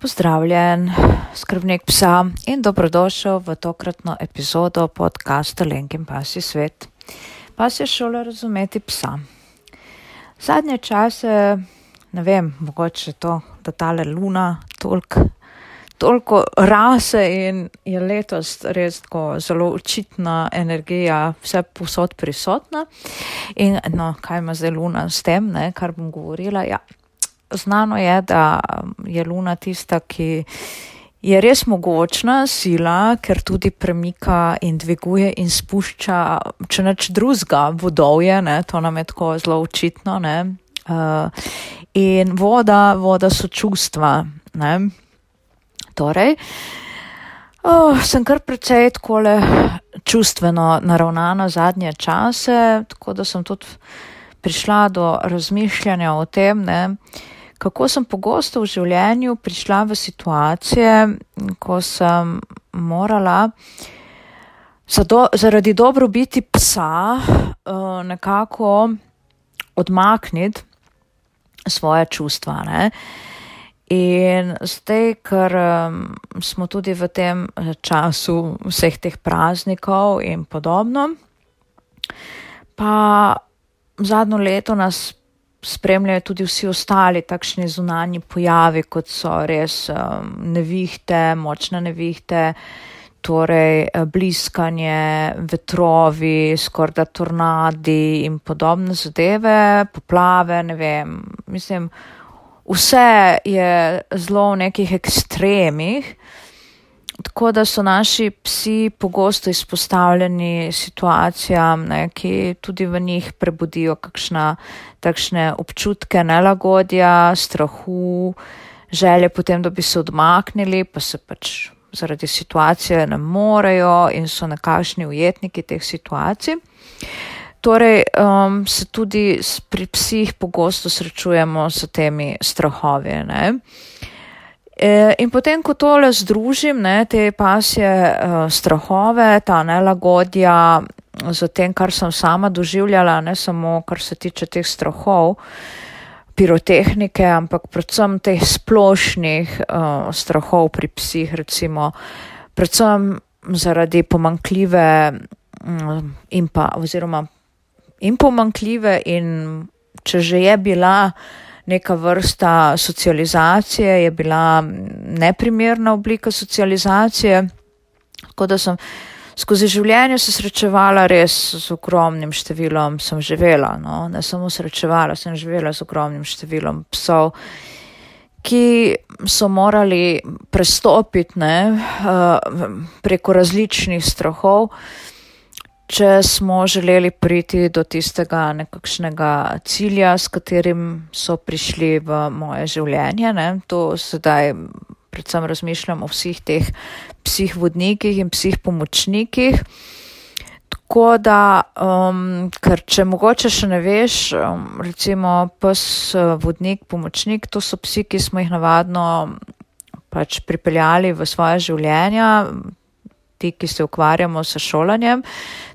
Pozdravljen, skrbnik psa in dobrodošel v tokratno epizodo podcasta Lenkin Pasi svet. Pas je šola razumeti psa. Zadnje čase, ne vem, mogoče to, da tale luna toliko, toliko rase in je letos res tako zelo očitna energija, vse posod prisotna. In no, kaj ima zdaj luna s tem, ne, kar bom govorila? Ja, znano je, da je Luna tista, ki je res mogočna sila, ker tudi premika in dviguje in spušča, če neč drugega, vodovje, ne, to nam je tako zelo očitno. Ne, uh, in voda, voda so čustva. Ne. Torej, oh, sem kar precej takole čustveno naravnana zadnje čase, tako da sem tudi prišla do razmišljanja o tem, ne, uh, kako sem pogosto v življenju prišla v situacije, ko sem morala do, zaradi dobrobiti psa uh, nekako odmakniti svoje čustva. Ne? In zdaj, ker um, smo tudi v tem času vseh teh praznikov in podobno, pa zadnjo leto nas spremljajo tudi vsi ostali takšni zunanji pojavi, kot so res um, nevihte, močne nevihte, torej eh, bliskanje, vetrovi, skorda tornadi in podobne zadeve, poplave, ne vem, mislim, vse je zelo v nekih ekstremih. Tako da so naši psi pogosto izpostavljeni situacijam, ne, ki tudi v njih prebudijo kakšna takšne občutke nelagodja, strahu, želje potem, da bi se odmaknili, pa se pač zaradi situacije ne morejo in so nekakšni ujetniki teh situacij. Torej, um, se tudi pri psih pogosto srečujemo s temi strahovi. Ne. E, in potem, ko tole združim, ne, te pasje uh, strahove, ta nelagodja z tem, kar sem sama doživljala, ne samo kar se tiče teh strahov, pirotehnike, ampak predvsem teh splošnih uh, strahov pri psih, recimo, predvsem zaradi pomankljive um, in pa, oziroma in pomankljive in če že je bila neka vrsta socializacije, je bila neprimerna oblika socializacije. Tako da sem skozi življenje se srečevala res z ogromnim številom, sem živela, no, ne samo srečevala, sem živela z ogromnim številom psov, ki so morali prestopiti ne, uh, preko različnih strahov če smo želeli priti do tistega nekakšnega cilja, s katerim so prišli v moje življenje. Ne. To sedaj predvsem razmišljam o vseh teh psih vodnikih in psih pomočnikih. Tako da, um, ker če mogoče še ne veš, um, recimo pes vodnik, pomočnik, to so psi, ki smo jih navadno pač pripeljali v svoje življenja, ti, ki se ukvarjamo s šolanjem,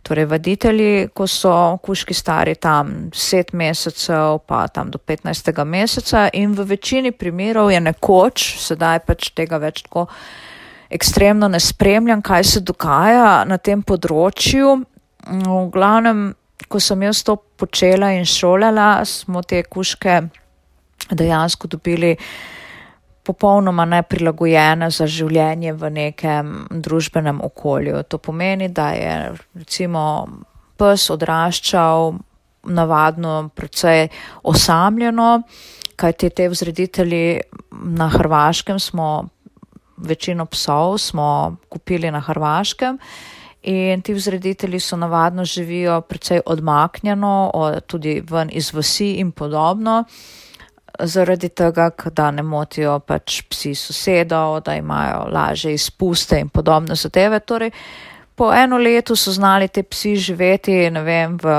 torej vaditelji, ko so kuški stari tam 7 mesecev, pa tam do 15. meseca in v večini primerov je nekoč, sedaj pač tega več tako ekstremno ne spremljam, kaj se dogaja na tem področju. V glavnem, ko sem jaz to počela in šolala, smo te kuške dejansko dobili popolnoma neprilagojene za življenje v nekem družbenem okolju. To pomeni, da je recimo pes odraščal navadno precej osamljeno, kajti te vzreditelji na Hrvaškem smo, večino psov smo kupili na Hrvaškem. In ti vzreditelji so navadno živijo precej odmaknjeno, tudi ven iz vasi in podobno zaradi tega, da ne motijo pač psi sosedov, da imajo laže izpuste in podobne zadeve. Torej, po eno letu so znali te psi živeti, ne vem, v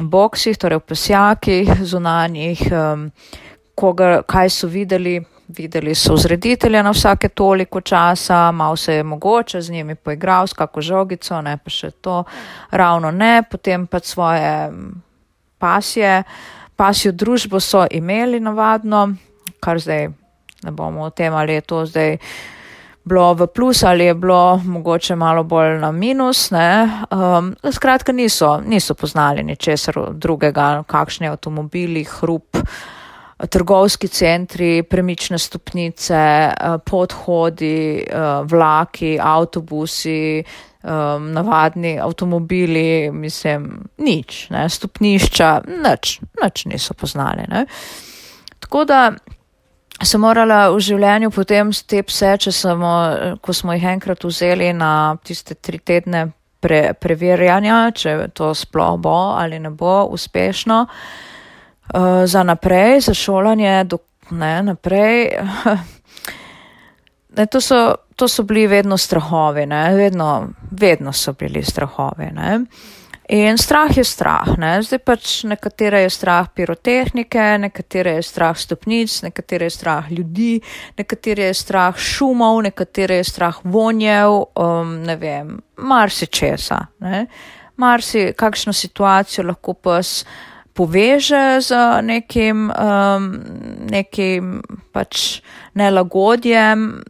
boksih, torej v pesjakih zunanjih, koga, kaj so videli. Videli so vzreditelja na vsake toliko časa, malo se je mogoče z njimi poigral, s kako žogico, ne pa še to, ravno ne, potem pa svoje pasje, uh, pasjo družbo so imeli navadno, kar zdaj ne bomo o tem, ali je to zdaj bilo v plus ali je bilo mogoče malo bolj na minus. Um, skratka, niso, niso poznali ničesar drugega, kakšni avtomobili, hrup, trgovski centri, premične stopnice, uh, podhodi, uh, vlaki, avtobusi. Um, navadni avtomobili, mislim, nič, ne, stopnišča, nič, nič niso poznali. Ne. Tako da sem morala v življenju potem te pse, če smo, ko smo jih enkrat vzeli na tiste tri tedne pre, preverjanja, če to sploh bo ali ne bo uspešno, uh, za naprej, za šolanje, do, ne, naprej. ne, to, so, to so bili vedno strahovi, vedno, vedno so bili strahovi. Ne. In strah je strah, ne? zdaj pač nekatere je strah pirotehnike, nekatere je strah stopnic, nekatere je strah ljudi, nekatere je strah šumov, nekatere je strah vonjev, um, ne vem, marsi česa. Ne? Marsi, kakšno situacijo lahko pes poveže z nekim, um, nekim pač nelagodjem,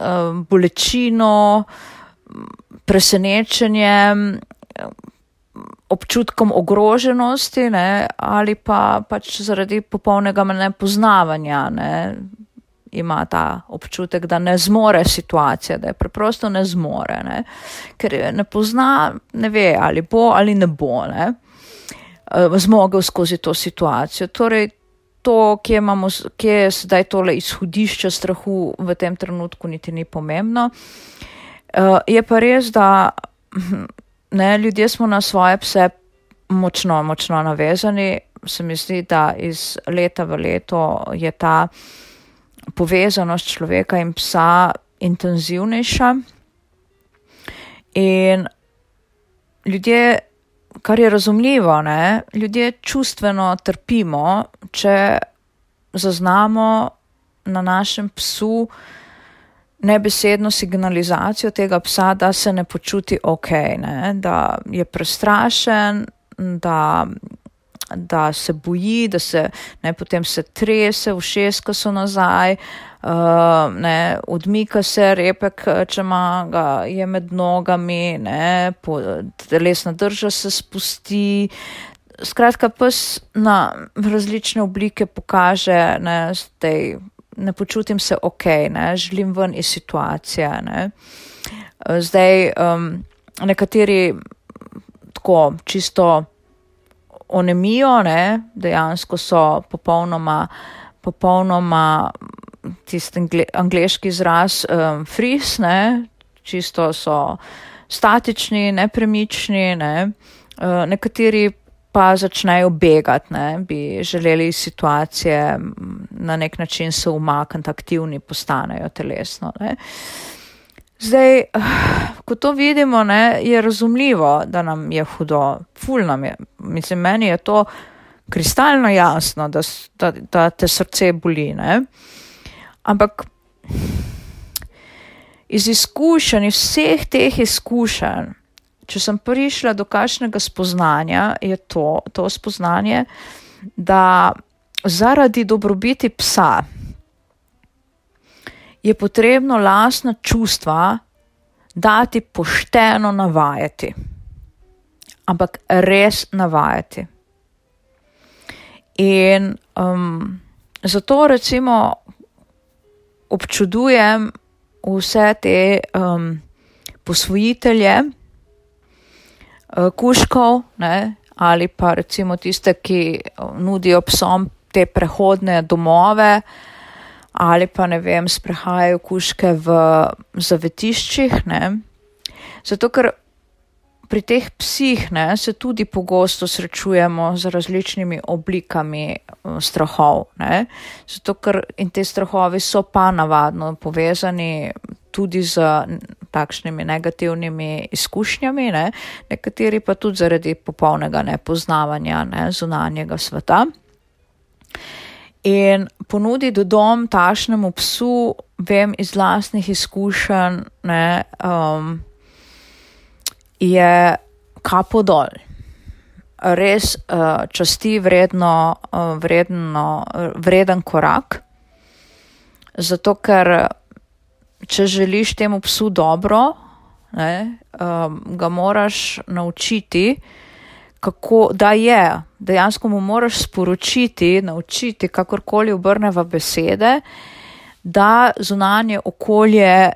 um, bolečino, presenečenjem občutkom ogroženosti ne, ali pa pač zaradi popolnega nepoznavanja ne, ima ta občutek, da ne zmore situacije, da je preprosto ne zmore, ne, ker ne pozna, ne ve ali bo ali ne bo ne, eh, zmogel skozi to situacijo. Torej, to, kje, imamo, kje je zdaj tole izhodišče strahu v tem trenutku, niti ni pomembno. Uh, je pa res, da ne, ljudje smo na svoje pse močno, močno navezani. Se mi zdi, da iz leta v leto je ta povezanost človeka in psa intenzivnejša. In ljudje, kar je razumljivo, ne, ljudje čustveno trpimo, če zaznamo na našem psu, nebesedno signalizacijo tega psa, da se ne počuti ok, ne? da je prestrašen, da, da se boji, da se ne potem se trese, všeska so nazaj, uh, ne, odmika se repek, če ima ga je med nogami, ne, po, telesna drža se spusti. Skratka, pes na različne oblike pokaže, ne, zdaj ne počutim se ok, ne, želim ven iz situacije. Ne. Zdaj, um, nekateri tako čisto onemijo, ne, dejansko so popolnoma, popolnoma tisti angliški izraz um, fris, ne, čisto so statični, nepremični, ne. Uh, nekateri pa začnejo begati, ne, bi želeli iz situacije na nek način se umakniti, aktivni postanejo telesno. Ne. Zdaj, ko to vidimo, ne, je razumljivo, da nam je hudo, ful nam je, mislim, meni je to kristalno jasno, da, da, da te srce boli, ne. Ampak iz izkušenj, iz vseh teh izkušenj, če sem prišla do kakšnega spoznanja, je to, to spoznanje, da zaradi dobrobiti psa je potrebno lasna čustva dati pošteno navajati. Ampak res navajati. In um, zato recimo občudujem vse te um, posvojitelje, Eh, kuškov, ne, ali pa recimo tiste, ki nudijo psom te prehodne domove, ali pa ne vem, sprehajajo kuške v zavetiščih. Ne. Zato, ker pri teh psih ne, se tudi pogosto srečujemo z različnimi oblikami eh, strahov. Ne. Zato, ker in te strahovi so pa navadno povezani tudi z takšnimi negativnimi izkušnjami, ne? nekateri pa tudi zaradi popolnega nepoznavanja ne? zunanjega sveta. In ponuditi dom tašnemu psu, vem iz vlastnih izkušenj, ne, um, je kapo dol. Res uh, časti vredno, uh, vredno, vreden korak Zato, ker če želiš temu psu dobro, ne, um, ga moraš naučiti, kako da je. Dejansko mu moraš sporočiti, naučiti, kakorkoli obrne v besede, da zunanje okolje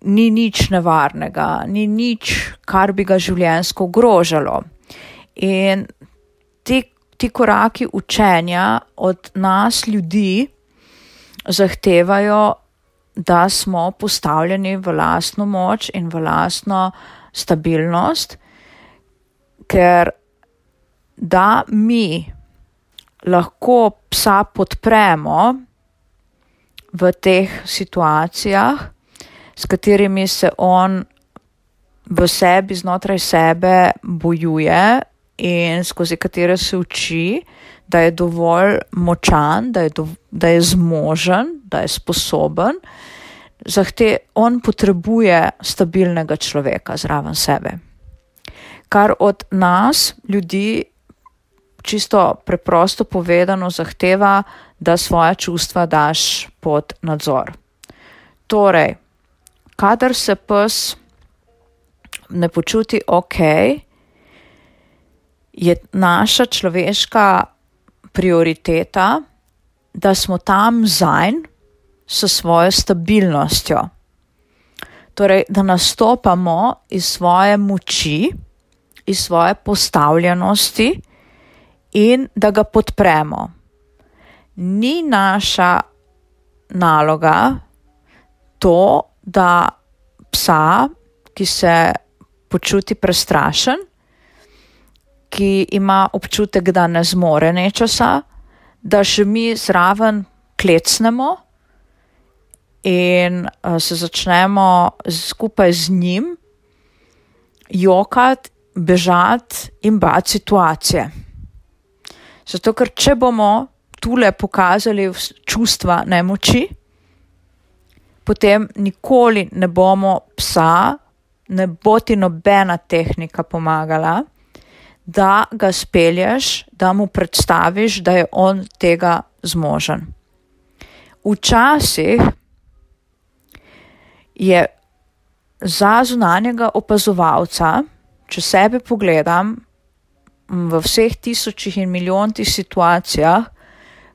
ni nič nevarnega, ni nič, kar bi ga življensko ogrožalo. In ti, ti koraki učenja od nas, ljudi, zahtevajo, da smo postavljeni v lastno moč in v lastno stabilnost, ker da mi lahko psa podpremo v teh situacijah, s katerimi se on v sebi, znotraj sebe bojuje in skozi katere se uči, da je dovolj močan, da je, do, da je zmožen, da je sposoben. Zahte, on potrebuje stabilnega človeka zraven sebe. Kar od nas, ljudi, čisto preprosto povedano, zahteva, da svoje čustva daš pod nadzor. Torej, kadar se pes ne počuti ok, je naša človeška prioriteta, da smo tam zanj s svojo stabilnostjo. Torej, da nastopamo iz svoje moči, iz svoje postavljenosti in da ga podpremo. Ni naša naloga to, da psa, ki se počuti prestrašen, ki ima občutek, da ne zmore nečesa, da še mi zraven klecnemo in uh, se začnemo skupaj z njim jokati, bežati in bati situacije. Zato, ker če bomo tule pokazali čustva nemoči, potem nikoli ne bomo psa, ne bo ti nobena tehnika pomagala da ga spelješ, da mu predstaviš, da je on tega zmožen. Včasih je za zunanjega opazovalca, če sebe pogledam v vseh tisočih in milijontih situacijah,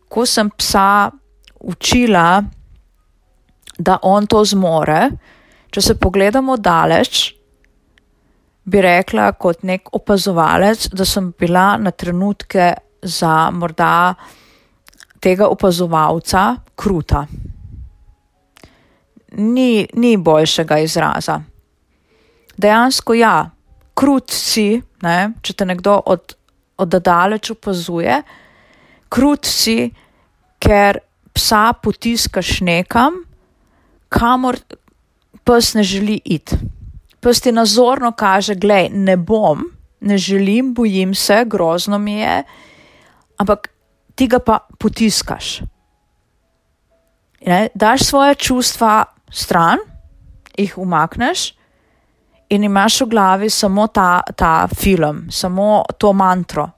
ko sem psa učila, da on to zmore, če se pogledamo daleč, bi rekla, kot nek opazovalec, da sem bila na trenutke za morda tega opazovalca kruta. Ni, ni boljšega izraza. Dejansko ja, krut si, ne, če te nekdo od, od daleč opazuje, krut si, ker psa potiskaš nekam, kamor pes ne želi iti. Pes ti nazorno kaže, gledaj, ne bom, ne želim, bojim se, grozno mi je, ampak ti ga pa potiskaš. Ne, daš svoje čustva stran, jih umakneš in imaš v glavi samo ta, ta film, samo to mantro.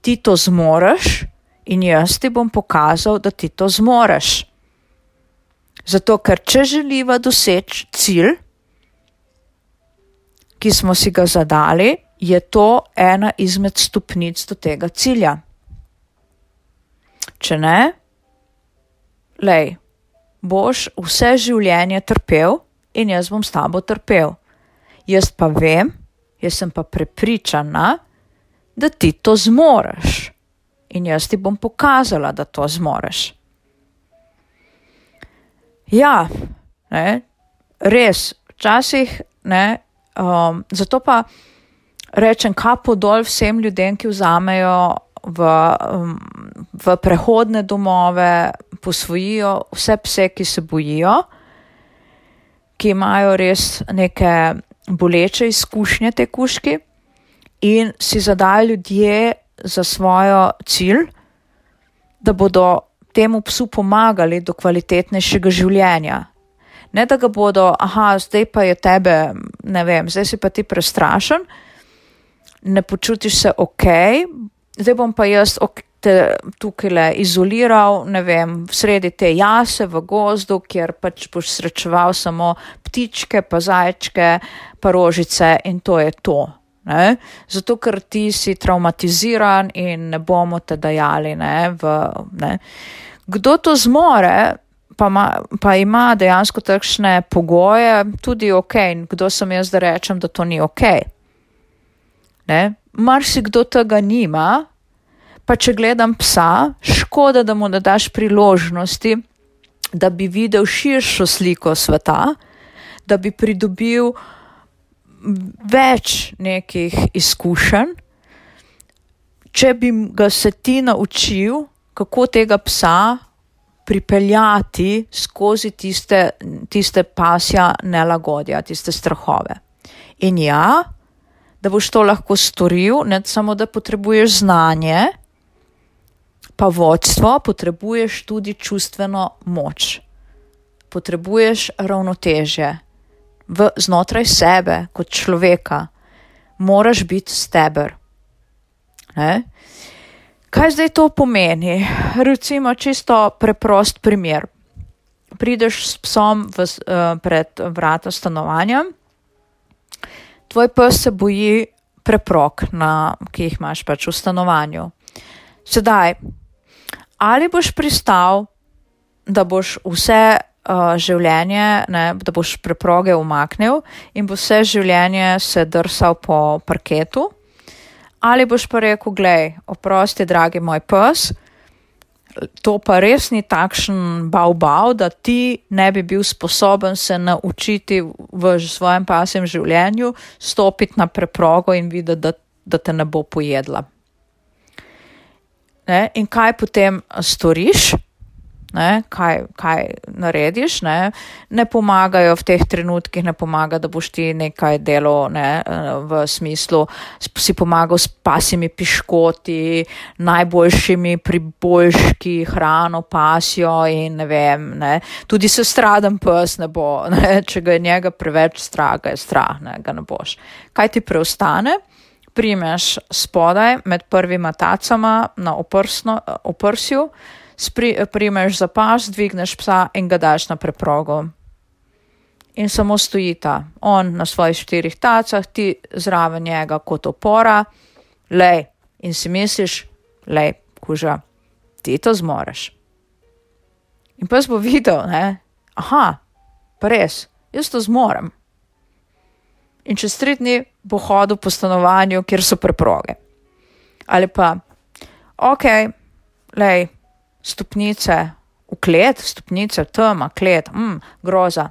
Ti to zmoreš in jaz ti bom pokazal, da ti to zmoreš. Zato, ker če želiva doseči cilj, ki smo si ga zadali, je to ena izmed stopnic do tega cilja. Če ne, lej, boš vse življenje trpel in jaz bom s tabo trpel. Jaz pa vem, jaz sem pa prepričana, da ti to zmoreš in jaz ti bom pokazala, da to zmoreš. Ja, ne, res, včasih ne, Um, zato pa rečem kapo dol vsem ljudem, ki vzamejo v, um, v prehodne domove, posvojijo vse pse, ki se bojijo, ki imajo res neke boleče izkušnje te kuški in si zadajo ljudje za svojo cilj, da bodo temu psu pomagali do kvalitetnejšega življenja, Ne da ga bodo, aha, zdaj pa je tebe, ne vem, zdaj si pa ti prestrašen, ne počutiš se ok, zdaj bom pa jaz, ok, te tukaj le izoliral, ne vem, sredi te jase v gozdu, kjer pač boš srečeval samo ptičke, pa zajčke, pa rožice in to je to. Ne? Zato, ker ti si traumatiziran in ne bomo te dajali. Ne? V, ne? Kdo to zmore, pa, ma, pa ima dejansko takšne pogoje, tudi ok, kdo sem jaz, da rečem, da to ni ok. Mar si kdo tega nima, pa če gledam psa, škoda, da mu ne daš priložnosti, da bi videl širšo sliko sveta, da bi pridobil več nekih izkušenj. Če bi ga se ti naučil, kako tega psa pripeljati skozi tiste, tiste pasja nelagodja, tiste strahove. In ja, da boš to lahko storil, ne samo da potrebuješ znanje, pa vodstvo, potrebuješ tudi čustveno moč. Potrebuješ ravnoteže v znotraj sebe, kot človeka. Moraš biti steber. Ne? Kaj zdaj to pomeni? Recimo, čisto preprost primer. Prideš s psom v, uh, pred vrata stanovanja, tvoj pes se boji preprog, na, ki jih imaš pač v stanovanju. Sedaj, ali boš pristal, da boš vse uh, življenje, ne, da boš preproge umaknil in bo vse življenje se drsal po parketu, ali boš pa rekel, gledaj, oprosti, dragi moj pes. To pa res ni takšen bav-bav, da ti ne bi bil sposoben se naučiti v svojem pasjem življenju stopiti na preprogo in videti, da, da te ne bo pojedla ne, in kaj potem storiš, ne, kaj, kaj narediš. Ne, ne pomagajo v teh trenutkih, ne pomaga, da boš ti nekaj delo ne, v smislu, si pomagal s pasimi piškoti, najboljšimi priboljški, hrano, pasjo in ne vem, ne, tudi se stradam pes ne bo, ne, če ga je njega preveč strah, ga je strah, ne, ga ne boš. Kaj ti preostane? Primeš spodaj med prvima tacama na oprsno, oprsju, spri, primeš za pas, dvigneš psa in ga daš na preprogo. In samo stojita, on na svojih štirih tacah, ti zraven njega kot opora, lej, in si misliš, lej, kuža, ti to zmoreš. In pa si bo videl, ne, aha, pa res, jaz to zmorem in čez tri dni bo hodil po stanovanju, kjer so preproge. Ali pa, ok, lej, stopnice v klet, stopnice tema, klet, mm, groza.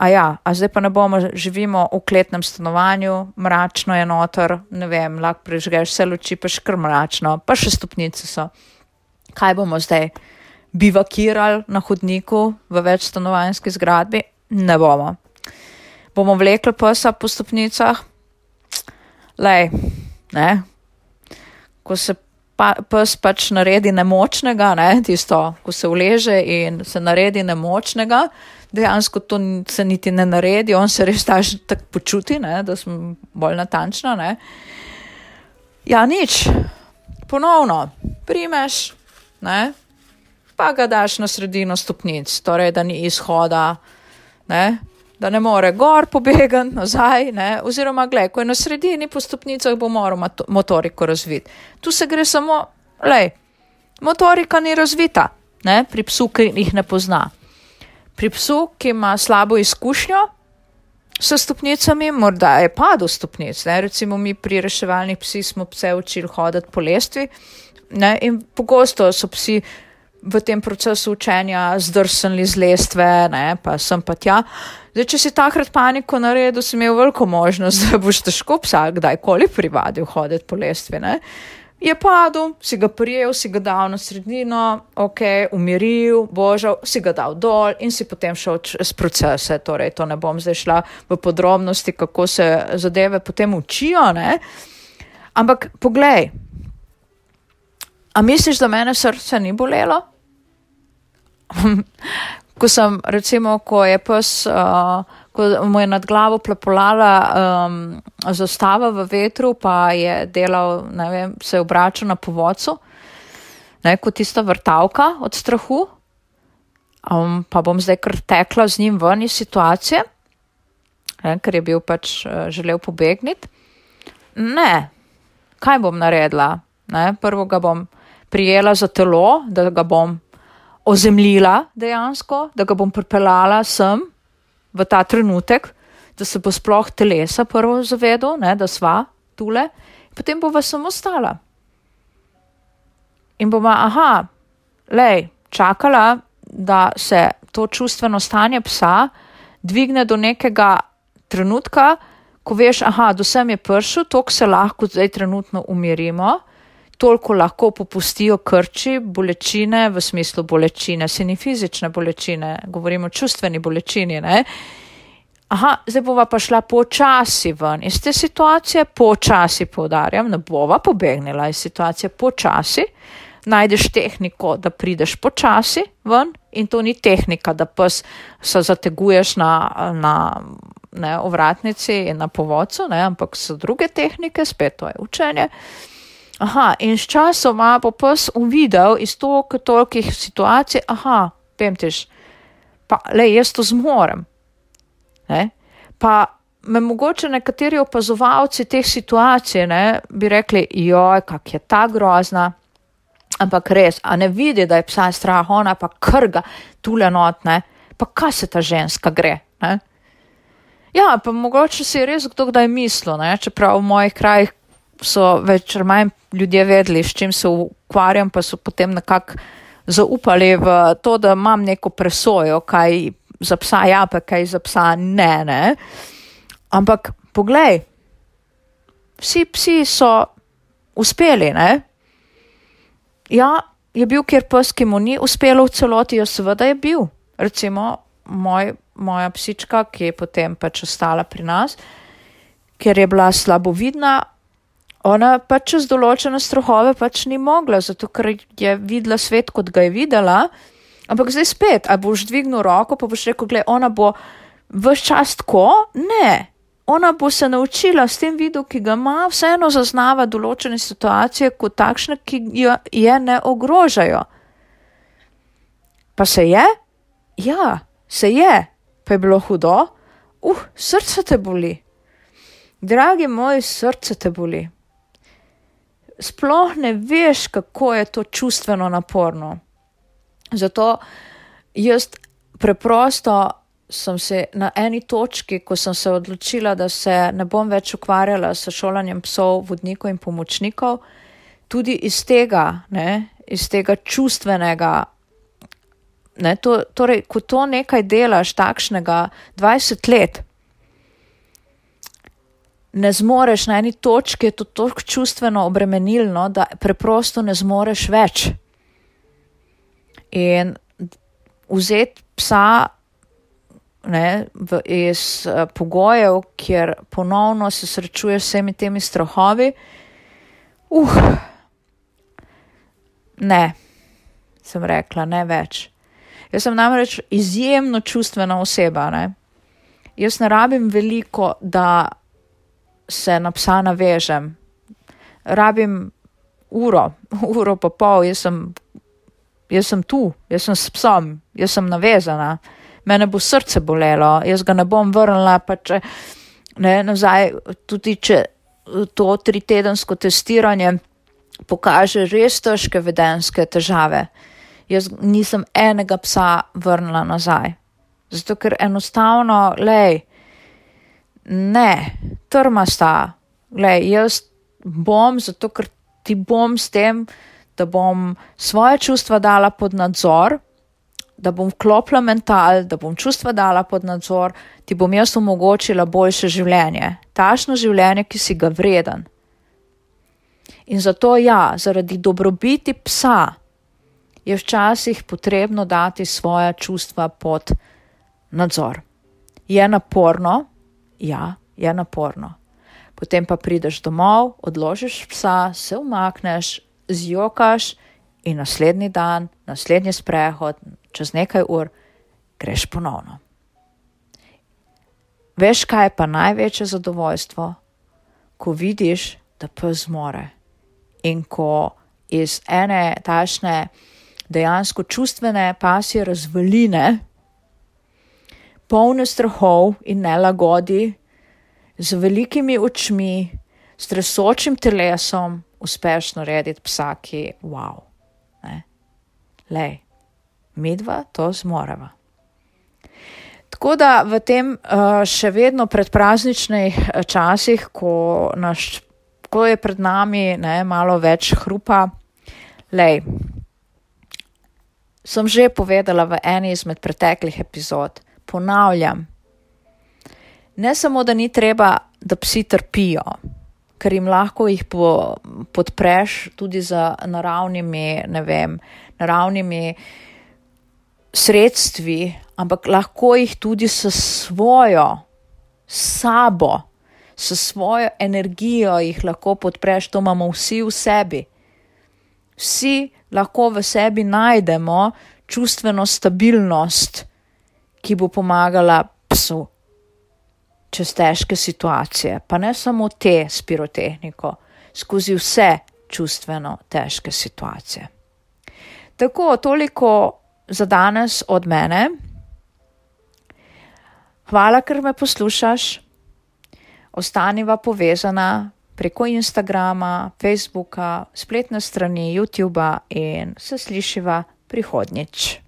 A ja, a zdaj pa ne bomo živimo v kletnem stanovanju, mračno je noter, ne vem, lahko prežgeš vse luči, pa še kar mračno, pa še stopnice so. Kaj bomo zdaj? Bivakirali na hodniku v večstanovanjski zgradbi? Ne bomo bomo vlekli psa po stopnicah. Lej, ne? Ko se pa, pes pač naredi nemočnega, ne? tisto, ko se uleže in se naredi nemočnega, dejansko to se niti ne naredi, on se res tako počuti, ne? da sem bolj natančna. Ne? Ja, nič, ponovno, primeš, ne? pa ga daš na sredino stopnic, torej da ni izhoda. Ne? Da ne more gor pobegati nazaj, ne? oziroma, gled, ko je na sredini po stopnicah, bo moral motoriko razviti. Tu se gre samo, lej, motorika ni razvita, ne? pri psu, ki jih ne pozna. Pri psu, ki ima slabo izkušnjo s stopnicami, morda je padel stopnic. Ne? Recimo mi pri reševalnih psih smo pse učili hoditi po lestvi ne? in pogosto so psi v tem procesu učenja zdrsnili z lestve, ne, pa sem pa tja. Zdaj, če si takrat paniko naredil, si imel veliko možnost, da boš težko psa kdajkoli privadil hoditi po lestvi. Ne. Je padel, si ga prijel, si ga dal na sredino, ok, umiril, božal, si ga dal dol in si potem šel čez procese. Torej, to ne bom zdaj šla v podrobnosti, kako se zadeve potem učijo, ne. Ampak poglej, a misliš, da mene srce ni bolelo? ko sem, recimo, ko je pes, uh, ko mu je nad glavo plepolala um, zastava v vetru, pa je delal, ne vem, se je obračal na povodcu. ne, kot tista vrtavka od strahu, um, pa bom zdaj kar tekla z njim ven iz situacije, ne, ker je bil pač uh, želel pobegniti. Ne, kaj bom naredila? Ne, prvo ga bom prijela za telo, da ga bom ozemljila dejansko, da ga bom pripeljala sem v ta trenutek, da se bo sploh telesa prvo zavedel, ne, da sva tule, potem bova samo stala. In bova, aha, lej, čakala, da se to čustveno stanje psa dvigne do nekega trenutka, ko veš, aha, do sem je pršel, tok se lahko zdaj trenutno umirimo, toliko lahko popustijo krči, bolečine, v smislu bolečine, se ni fizične bolečine, govorimo o čustveni bolečini, ne. Aha, zdaj bova pa šla počasi ven iz te situacije, počasi poudarjam, ne bova pobegnila iz situacije počasi, najdeš tehniko, da prideš počasi ven in to ni tehnika, da pes se zateguješ na, na ne, ovratnici in na povodcu, ne, ampak so druge tehnike, spet to je učenje. Aha, in s časoma bo pes uvidel iz toliko tolikih situacij, aha, vem tiš, pa le jaz to zmorem. Ne? Pa me mogoče nekateri opazovalci teh situacij ne, bi rekli, joj, kak je ta grozna, ampak res, a ne vidi, da je psa strah, ona pa krga tule notne, pa kaj se ta ženska gre. Ne? Ja, pa mogoče si res kdo kdaj mislil, ne? čeprav v mojih krajih so več ali manj ljudje vedeli, s čim se ukvarjam, pa so potem nekako zaupali v to, da imam neko presojo, kaj za psa ja, pa kaj za psa ne. ne. Ampak poglej, vsi psi so uspeli, ne? Ja, je bil kjer pes, ki mu ni uspelo v celoti, jo seveda je bil. Recimo moj, moja psička, ki je potem pač ostala pri nas, ker je bila slabovidna, ona pač čez določene strahove pač ni mogla, zato ker je videla svet, kot ga je videla. Ampak zdaj spet, a boš dvignil roko, pa boš rekel, gledaj, ona bo vse čas tako? Ne. Ona bo se naučila s tem vidu, ki ga ima, vseeno zaznava določene situacije kot takšne, ki jo je ne ogrožajo. Pa se je? Ja, se je. Pa je bilo hudo? Uh, srce te boli. Dragi moj, srce te boli sploh ne veš, kako je to čustveno naporno. Zato jaz preprosto sem se na eni točki, ko sem se odločila, da se ne bom več ukvarjala s šolanjem psov, vodnikov in pomočnikov, tudi iz tega, ne, iz tega čustvenega. Ne, to, torej, ko to nekaj delaš takšnega 20 let, ne zmoreš na eni točki, je to tako čustveno obremenilno, da preprosto ne zmoreš več. In vzeti psa ne, v, iz uh, pogojev, kjer ponovno se srečuješ s vsemi temi strahovi, uh, ne, sem rekla, ne več. Jaz sem namreč izjemno čustvena oseba. Ne. Jaz ne rabim veliko, da se na psa navežem. Rabim uro, uro pa pol, jaz sem, jaz sem tu, jaz sem s psom, jaz sem navezana. Mene bo srce bolelo, jaz ga ne bom vrnila, pa če ne nazaj, tudi če to tri tedensko testiranje pokaže res težke vedenske težave. Jaz nisem enega psa vrnila nazaj. Zato, ker enostavno, lej, ne, trmasta. Glej, jaz bom, zato ker ti bom s tem, da bom svoje čustva dala pod nadzor, da bom vklopila mental, da bom čustva dala pod nadzor, ti bom jaz omogočila boljše življenje, tašno življenje, ki si ga vreden. In zato ja, zaradi dobrobiti psa je včasih potrebno dati svoje čustva pod nadzor. Je naporno, ja, je naporno. Potem pa prideš domov, odložiš psa, se umakneš, zjokaš in naslednji dan, naslednji sprehod, čez nekaj ur, greš ponovno. Veš, kaj je pa največje zadovoljstvo, ko vidiš, da pes zmore in ko iz ene tašne dejansko čustvene pasje razvaline, polne strahov in nelagodi, z velikimi očmi, s tresočim telesom, uspešno rediti psa, ki je wow. Ne? Lej, midva to zmoreva. Tako da v tem uh, še vedno predprazničnih eh, časih, ko, naš, ko je pred nami ne, malo več hrupa, lej, sem že povedala v eni izmed preteklih epizod, ponavljam, ne samo, da ni treba, da psi trpijo, ker jim lahko jih po, podpreš tudi z naravnimi, ne vem, naravnimi sredstvi, ampak lahko jih tudi s svojo, sabo, s svojo energijo jih lahko podpreš, to imamo vsi v sebi. Vsi lahko v sebi najdemo čustveno stabilnost, ki bo pomagala psu čez težke situacije, pa ne samo te s pirotehniko, skozi vse čustveno težke situacije. Tako, toliko za danes od mene. Hvala, ker me poslušaš. Ostaniva povezana preko Instagrama, Facebooka, spletne strani, YouTuba in se slišiva prihodnjič.